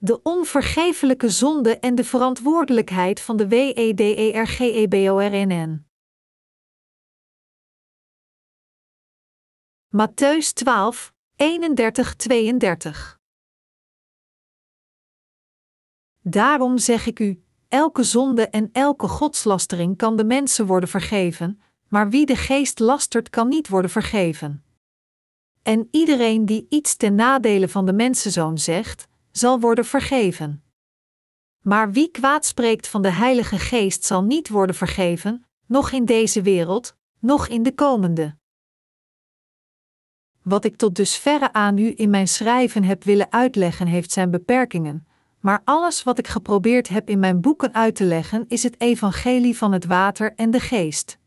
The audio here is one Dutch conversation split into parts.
De onvergeeflijke zonde en de verantwoordelijkheid van de WEDERGEBORNN. Matthäus 12, 31-32 Daarom zeg ik u: elke zonde en elke godslastering kan de mensen worden vergeven, maar wie de geest lastert kan niet worden vergeven. En iedereen die iets ten nadele van de mensenzoon zegt, zal worden vergeven. Maar wie kwaad spreekt van de Heilige Geest zal niet worden vergeven, noch in deze wereld, noch in de komende. Wat ik tot dusverre aan u in mijn schrijven heb willen uitleggen, heeft zijn beperkingen, maar alles wat ik geprobeerd heb in mijn boeken uit te leggen is het evangelie van het water en de geest.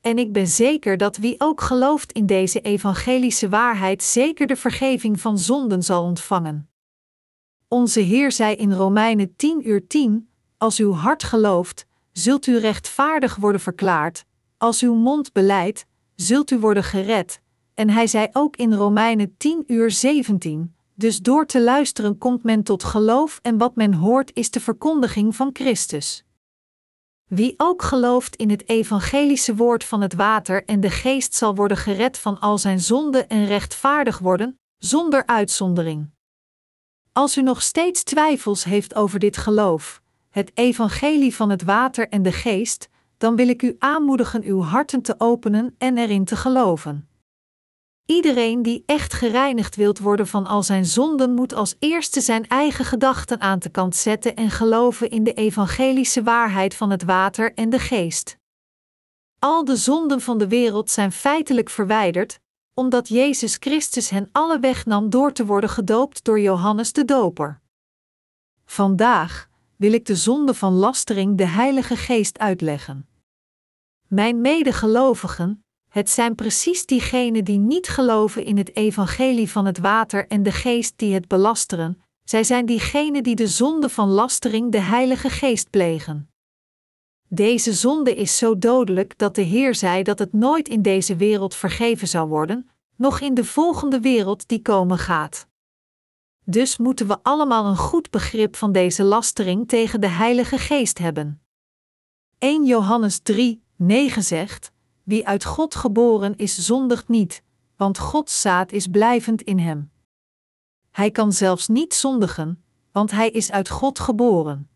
En ik ben zeker dat wie ook gelooft in deze evangelische waarheid zeker de vergeving van zonden zal ontvangen. Onze Heer zei in Romeinen 10 uur 10: Als uw hart gelooft, zult u rechtvaardig worden verklaard, als uw mond beleidt, zult u worden gered. En hij zei ook in Romeinen 10 uur 17: Dus door te luisteren komt men tot geloof en wat men hoort is de verkondiging van Christus. Wie ook gelooft in het evangelische woord van het water en de geest zal worden gered van al zijn zonden en rechtvaardig worden, zonder uitzondering. Als u nog steeds twijfels heeft over dit geloof, het evangelie van het water en de geest, dan wil ik u aanmoedigen uw harten te openen en erin te geloven. Iedereen die echt gereinigd wilt worden van al zijn zonden, moet als eerste zijn eigen gedachten aan de kant zetten en geloven in de evangelische waarheid van het water en de geest. Al de zonden van de wereld zijn feitelijk verwijderd, omdat Jezus Christus hen alle wegnam door te worden gedoopt door Johannes de Doper. Vandaag wil ik de zonde van lastering de Heilige Geest uitleggen. Mijn medegelovigen, het zijn precies diegenen die niet geloven in het evangelie van het water en de geest die het belasteren, zij zijn diegenen die de zonde van lastering de Heilige Geest plegen. Deze zonde is zo dodelijk dat de Heer zei dat het nooit in deze wereld vergeven zou worden, noch in de volgende wereld die komen gaat. Dus moeten we allemaal een goed begrip van deze lastering tegen de Heilige Geest hebben. 1 Johannes 3, 9 zegt: Wie uit God geboren is, zondigt niet, want Gods zaad is blijvend in hem. Hij kan zelfs niet zondigen, want hij is uit God geboren.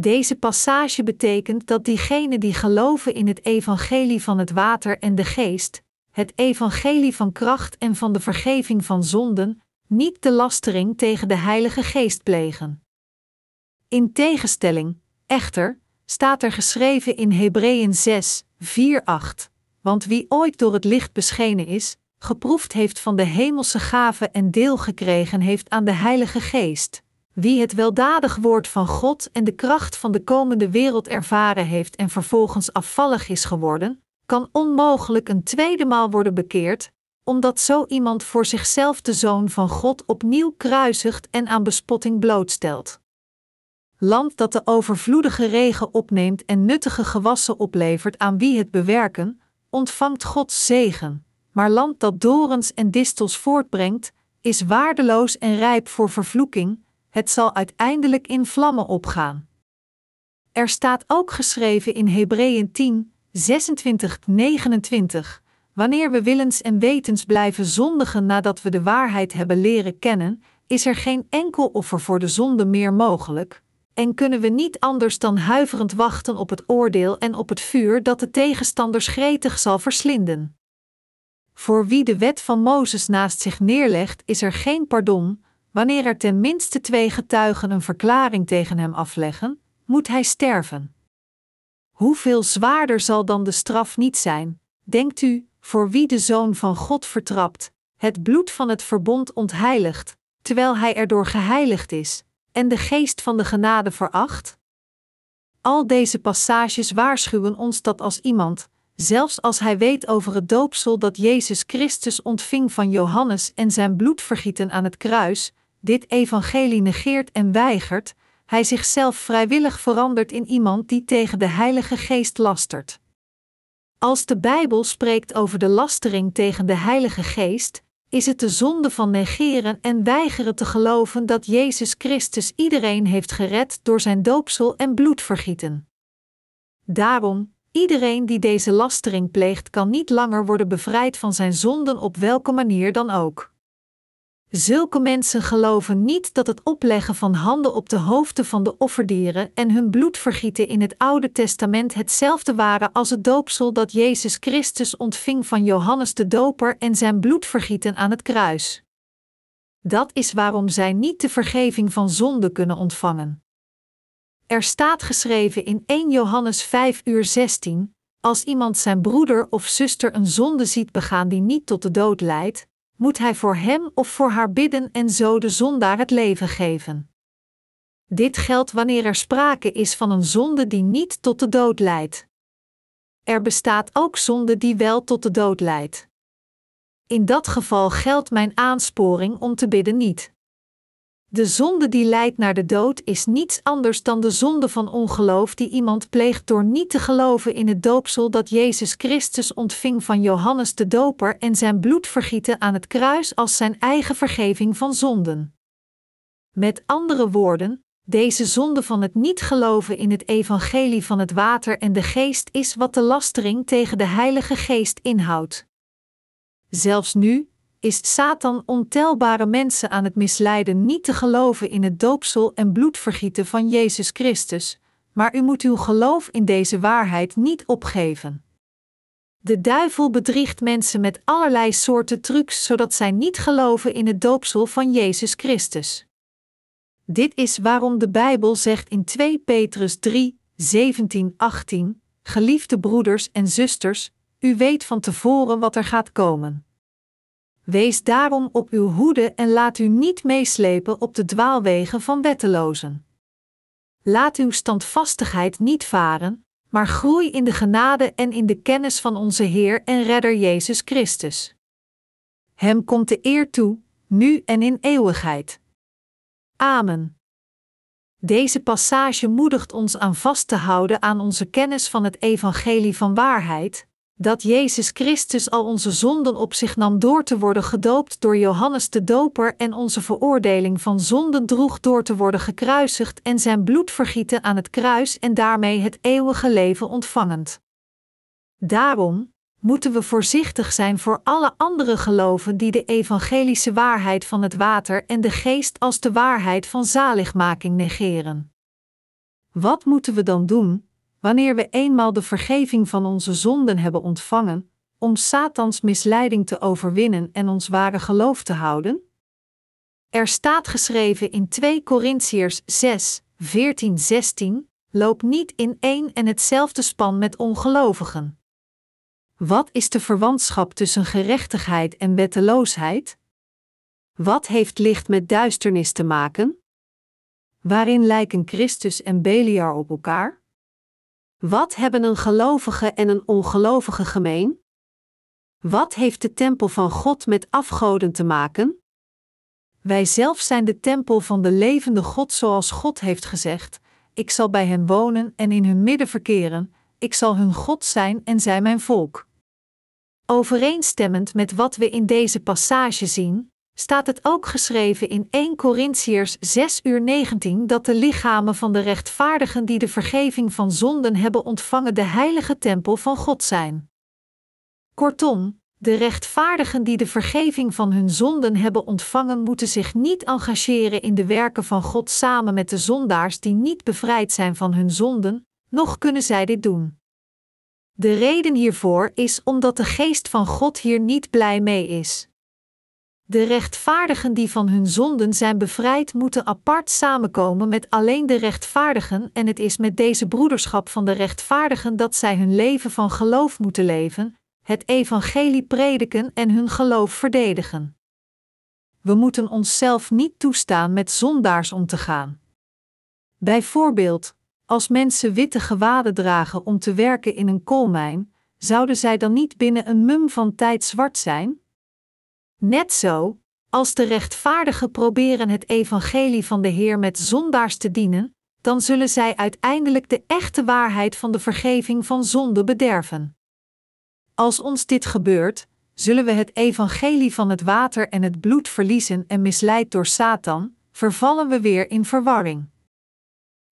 Deze passage betekent dat diegenen die geloven in het evangelie van het water en de geest, het evangelie van kracht en van de vergeving van zonden, niet de lastering tegen de Heilige Geest plegen. In tegenstelling, echter, staat er geschreven in Hebreeën 6, 4, 8: Want wie ooit door het licht beschenen is, geproefd heeft van de hemelse gave en deel gekregen heeft aan de Heilige Geest, wie het weldadig woord van God en de kracht van de komende wereld ervaren heeft en vervolgens afvallig is geworden, kan onmogelijk een tweede maal worden bekeerd, omdat zo iemand voor zichzelf de zoon van God opnieuw kruisigt en aan bespotting blootstelt. Land dat de overvloedige regen opneemt en nuttige gewassen oplevert aan wie het bewerken, ontvangt Gods zegen, maar land dat dorens en distels voortbrengt, is waardeloos en rijp voor vervloeking, het zal uiteindelijk in vlammen opgaan. Er staat ook geschreven in Hebreeën 10, 26, 29. Wanneer we willens en wetens blijven zondigen nadat we de waarheid hebben leren kennen, is er geen enkel offer voor de zonde meer mogelijk, en kunnen we niet anders dan huiverend wachten op het oordeel en op het vuur dat de tegenstanders gretig zal verslinden. Voor wie de wet van Mozes naast zich neerlegt, is er geen pardon, wanneer er ten minste twee getuigen een verklaring tegen hem afleggen, moet hij sterven. Hoeveel zwaarder zal dan de straf niet zijn, denkt u, voor wie de Zoon van God vertrapt, het bloed van het verbond ontheiligt, terwijl hij erdoor geheiligd is, en de geest van de genade veracht? Al deze passages waarschuwen ons dat als iemand, zelfs als hij weet over het doopsel dat Jezus Christus ontving van Johannes en zijn bloedvergieten aan het kruis, dit evangelie negeert en weigert, hij zichzelf vrijwillig verandert in iemand die tegen de Heilige Geest lastert. Als de Bijbel spreekt over de lastering tegen de Heilige Geest, is het de zonde van negeren en weigeren te geloven dat Jezus Christus iedereen heeft gered door zijn doopsel en bloedvergieten. Daarom, iedereen die deze lastering pleegt, kan niet langer worden bevrijd van zijn zonden op welke manier dan ook. Zulke mensen geloven niet dat het opleggen van handen op de hoofden van de offerdieren en hun bloed vergieten in het Oude Testament hetzelfde waren als het doopsel dat Jezus Christus ontving van Johannes de Doper en zijn bloed vergieten aan het kruis. Dat is waarom zij niet de vergeving van zonde kunnen ontvangen. Er staat geschreven in 1 Johannes 5 uur 16: Als iemand zijn broeder of zuster een zonde ziet begaan die niet tot de dood leidt, moet hij voor hem of voor haar bidden en zo de zondaar het leven geven. Dit geldt wanneer er sprake is van een zonde die niet tot de dood leidt. Er bestaat ook zonde die wel tot de dood leidt. In dat geval geldt mijn aansporing om te bidden niet. De zonde die leidt naar de dood is niets anders dan de zonde van ongeloof die iemand pleegt door niet te geloven in het doopsel dat Jezus Christus ontving van Johannes de Doper en zijn bloed vergieten aan het kruis als zijn eigen vergeving van zonden. Met andere woorden, deze zonde van het niet geloven in het evangelie van het water en de geest is wat de lastering tegen de Heilige Geest inhoudt. Zelfs nu, is Satan ontelbare mensen aan het misleiden niet te geloven in het doopsel en bloedvergieten van Jezus Christus, maar u moet uw geloof in deze waarheid niet opgeven. De duivel bedriegt mensen met allerlei soorten trucs zodat zij niet geloven in het doopsel van Jezus Christus. Dit is waarom de Bijbel zegt in 2 Petrus 3, 17, 18: Geliefde broeders en zusters, u weet van tevoren wat er gaat komen. Wees daarom op uw hoede en laat u niet meeslepen op de dwaalwegen van wettelozen. Laat uw standvastigheid niet varen, maar groei in de genade en in de kennis van onze Heer en Redder Jezus Christus. Hem komt de eer toe, nu en in eeuwigheid. Amen. Deze passage moedigt ons aan vast te houden aan onze kennis van het evangelie van waarheid, dat Jezus Christus al onze zonden op zich nam door te worden gedoopt door Johannes de Doper en onze veroordeling van zonden droeg door te worden gekruisigd en zijn bloed vergieten aan het kruis en daarmee het eeuwige leven ontvangend. Daarom moeten we voorzichtig zijn voor alle andere geloven die de evangelische waarheid van het water en de geest als de waarheid van zaligmaking negeren. Wat moeten we dan doen? Wanneer we eenmaal de vergeving van onze zonden hebben ontvangen, om Satans misleiding te overwinnen en ons ware geloof te houden? Er staat geschreven in 2 Korintiërs 6, 14, 16: Loop niet in één en hetzelfde span met ongelovigen. Wat is de verwantschap tussen gerechtigheid en wetteloosheid? Wat heeft licht met duisternis te maken? Waarin lijken Christus en Beliar op elkaar? Wat hebben een gelovige en een ongelovige gemeen? Wat heeft de tempel van God met afgoden te maken? Wij zelf zijn de tempel van de levende God, zoals God heeft gezegd: Ik zal bij hen wonen en in hun midden verkeren, ik zal hun God zijn en zij mijn volk. Overeenstemmend met wat we in deze passage zien, staat het ook geschreven in 1 Corinthiërs 6 uur 19 dat de lichamen van de rechtvaardigen die de vergeving van zonden hebben ontvangen de heilige tempel van God zijn. Kortom, de rechtvaardigen die de vergeving van hun zonden hebben ontvangen moeten zich niet engageren in de werken van God samen met de zondaars die niet bevrijd zijn van hun zonden, nog kunnen zij dit doen. De reden hiervoor is omdat de geest van God hier niet blij mee is. De rechtvaardigen die van hun zonden zijn bevrijd, moeten apart samenkomen met alleen de rechtvaardigen, en het is met deze broederschap van de rechtvaardigen dat zij hun leven van geloof moeten leven, het evangelie prediken en hun geloof verdedigen. We moeten onszelf niet toestaan met zondaars om te gaan. Bijvoorbeeld, als mensen witte gewaden dragen om te werken in een koolmijn, zouden zij dan niet binnen een mum van tijd zwart zijn? Net zo, als de rechtvaardigen proberen het evangelie van de Heer met zondaars te dienen, dan zullen zij uiteindelijk de echte waarheid van de vergeving van zonde bederven. Als ons dit gebeurt, zullen we het evangelie van het water en het bloed verliezen en misleid door Satan, vervallen we weer in verwarring.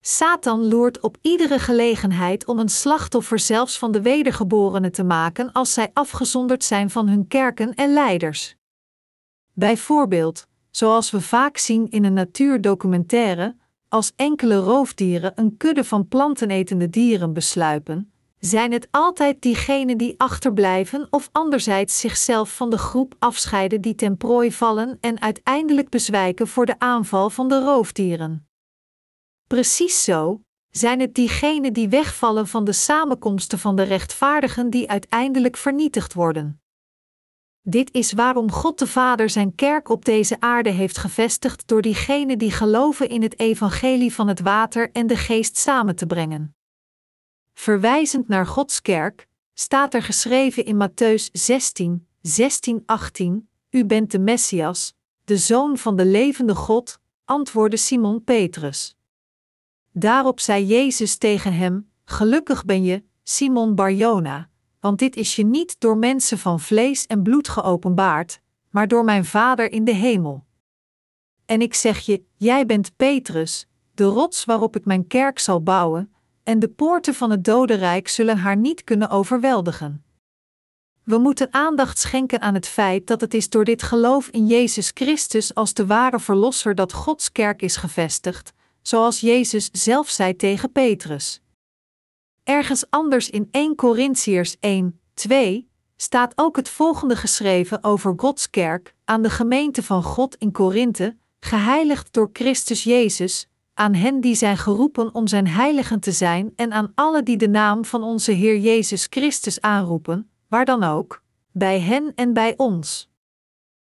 Satan loert op iedere gelegenheid om een slachtoffer zelfs van de wedergeborenen te maken als zij afgezonderd zijn van hun kerken en leiders. Bijvoorbeeld, zoals we vaak zien in een natuurdocumentaire, als enkele roofdieren een kudde van plantenetende dieren besluipen, zijn het altijd diegenen die achterblijven of anderzijds zichzelf van de groep afscheiden die ten prooi vallen en uiteindelijk bezwijken voor de aanval van de roofdieren. Precies zo zijn het diegenen die wegvallen van de samenkomsten van de rechtvaardigen die uiteindelijk vernietigd worden. Dit is waarom God de Vader zijn kerk op deze aarde heeft gevestigd door diegenen die geloven in het evangelie van het water en de geest samen te brengen. Verwijzend naar Gods kerk, staat er geschreven in Matthäus 16, 16, 18: U bent de Messias, de zoon van de levende God, antwoordde Simon Petrus. Daarop zei Jezus tegen hem: Gelukkig ben je, Simon Barjona, want dit is je niet door mensen van vlees en bloed geopenbaard, maar door mijn Vader in de hemel. En ik zeg je: Jij bent Petrus, de rots waarop ik mijn kerk zal bouwen, en de poorten van het dodenrijk zullen haar niet kunnen overweldigen. We moeten aandacht schenken aan het feit dat het is door dit geloof in Jezus Christus als de ware Verlosser dat Gods kerk is gevestigd, zoals Jezus zelf zei tegen Petrus. Ergens anders in 1 Corinthiërs 1, 2 staat ook het volgende geschreven over Gods kerk aan de gemeente van God in Korinthe, geheiligd door Christus Jezus, aan hen die zijn geroepen om zijn heiligen te zijn en aan alle die de naam van onze Heer Jezus Christus aanroepen, waar dan ook, bij hen en bij ons.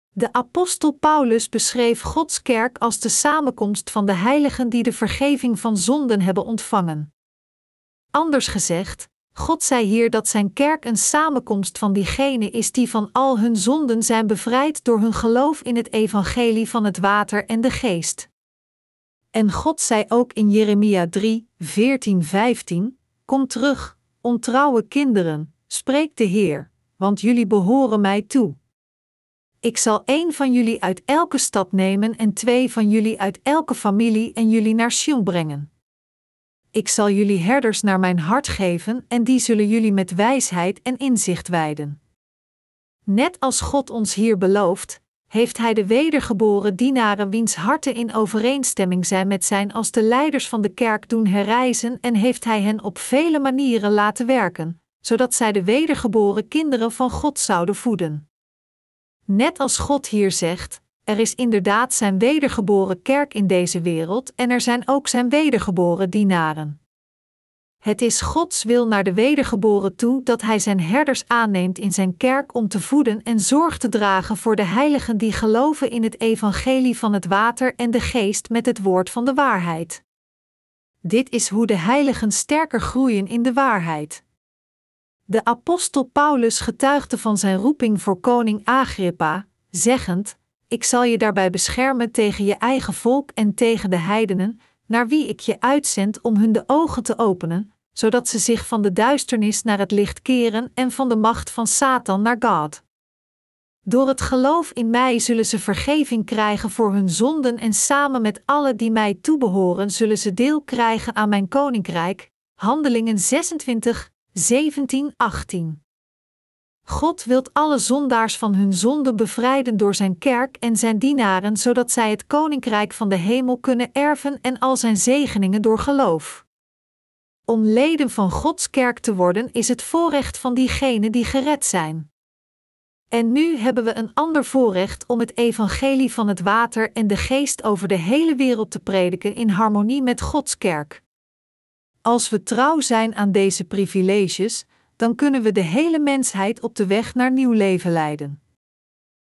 De apostel Paulus beschreef Gods kerk als de samenkomst van de heiligen die de vergeving van zonden hebben ontvangen. Anders gezegd, God zei hier dat zijn kerk een samenkomst van diegenen is die van al hun zonden zijn bevrijd door hun geloof in het evangelie van het water en de geest. En God zei ook in Jeremia 3, 14, 15: Kom terug, ontrouwe kinderen, spreekt de Heer, want jullie behoren mij toe. Ik zal één van jullie uit elke stad nemen en twee van jullie uit elke familie en jullie naar Sion brengen. Ik zal jullie herders naar mijn hart geven en die zullen jullie met wijsheid en inzicht wijden. Net als God ons hier belooft, heeft Hij de wedergeboren dienaren wiens harten in overeenstemming zijn met zijn als de leiders van de kerk doen herrijzen en heeft Hij hen op vele manieren laten werken, zodat zij de wedergeboren kinderen van God zouden voeden. Net als God hier zegt: er is inderdaad zijn wedergeboren kerk in deze wereld en er zijn ook zijn wedergeboren dienaren. Het is Gods wil naar de wedergeboren toe dat Hij zijn herders aanneemt in zijn kerk om te voeden en zorg te dragen voor de heiligen die geloven in het evangelie van het water en de geest met het woord van de waarheid. Dit is hoe de heiligen sterker groeien in de waarheid. De apostel Paulus getuigde van zijn roeping voor koning Agrippa, zeggend: Ik zal je daarbij beschermen tegen je eigen volk en tegen de heidenen, naar wie ik je uitzend om hun de ogen te openen, zodat ze zich van de duisternis naar het licht keren en van de macht van Satan naar God. Door het geloof in mij zullen ze vergeving krijgen voor hun zonden en samen met alle die mij toebehoren zullen ze deel krijgen aan mijn koninkrijk. Handelingen 26, 17, 18. God wilt alle zondaars van hun zonde bevrijden door zijn kerk en zijn dienaren, zodat zij het koninkrijk van de hemel kunnen erven en al zijn zegeningen door geloof. Om leden van Gods kerk te worden is het voorrecht van diegenen die gered zijn. En nu hebben we een ander voorrecht om het evangelie van het water en de geest over de hele wereld te prediken in harmonie met Gods kerk. Als we trouw zijn aan deze privileges, dan kunnen we de hele mensheid op de weg naar nieuw leven leiden.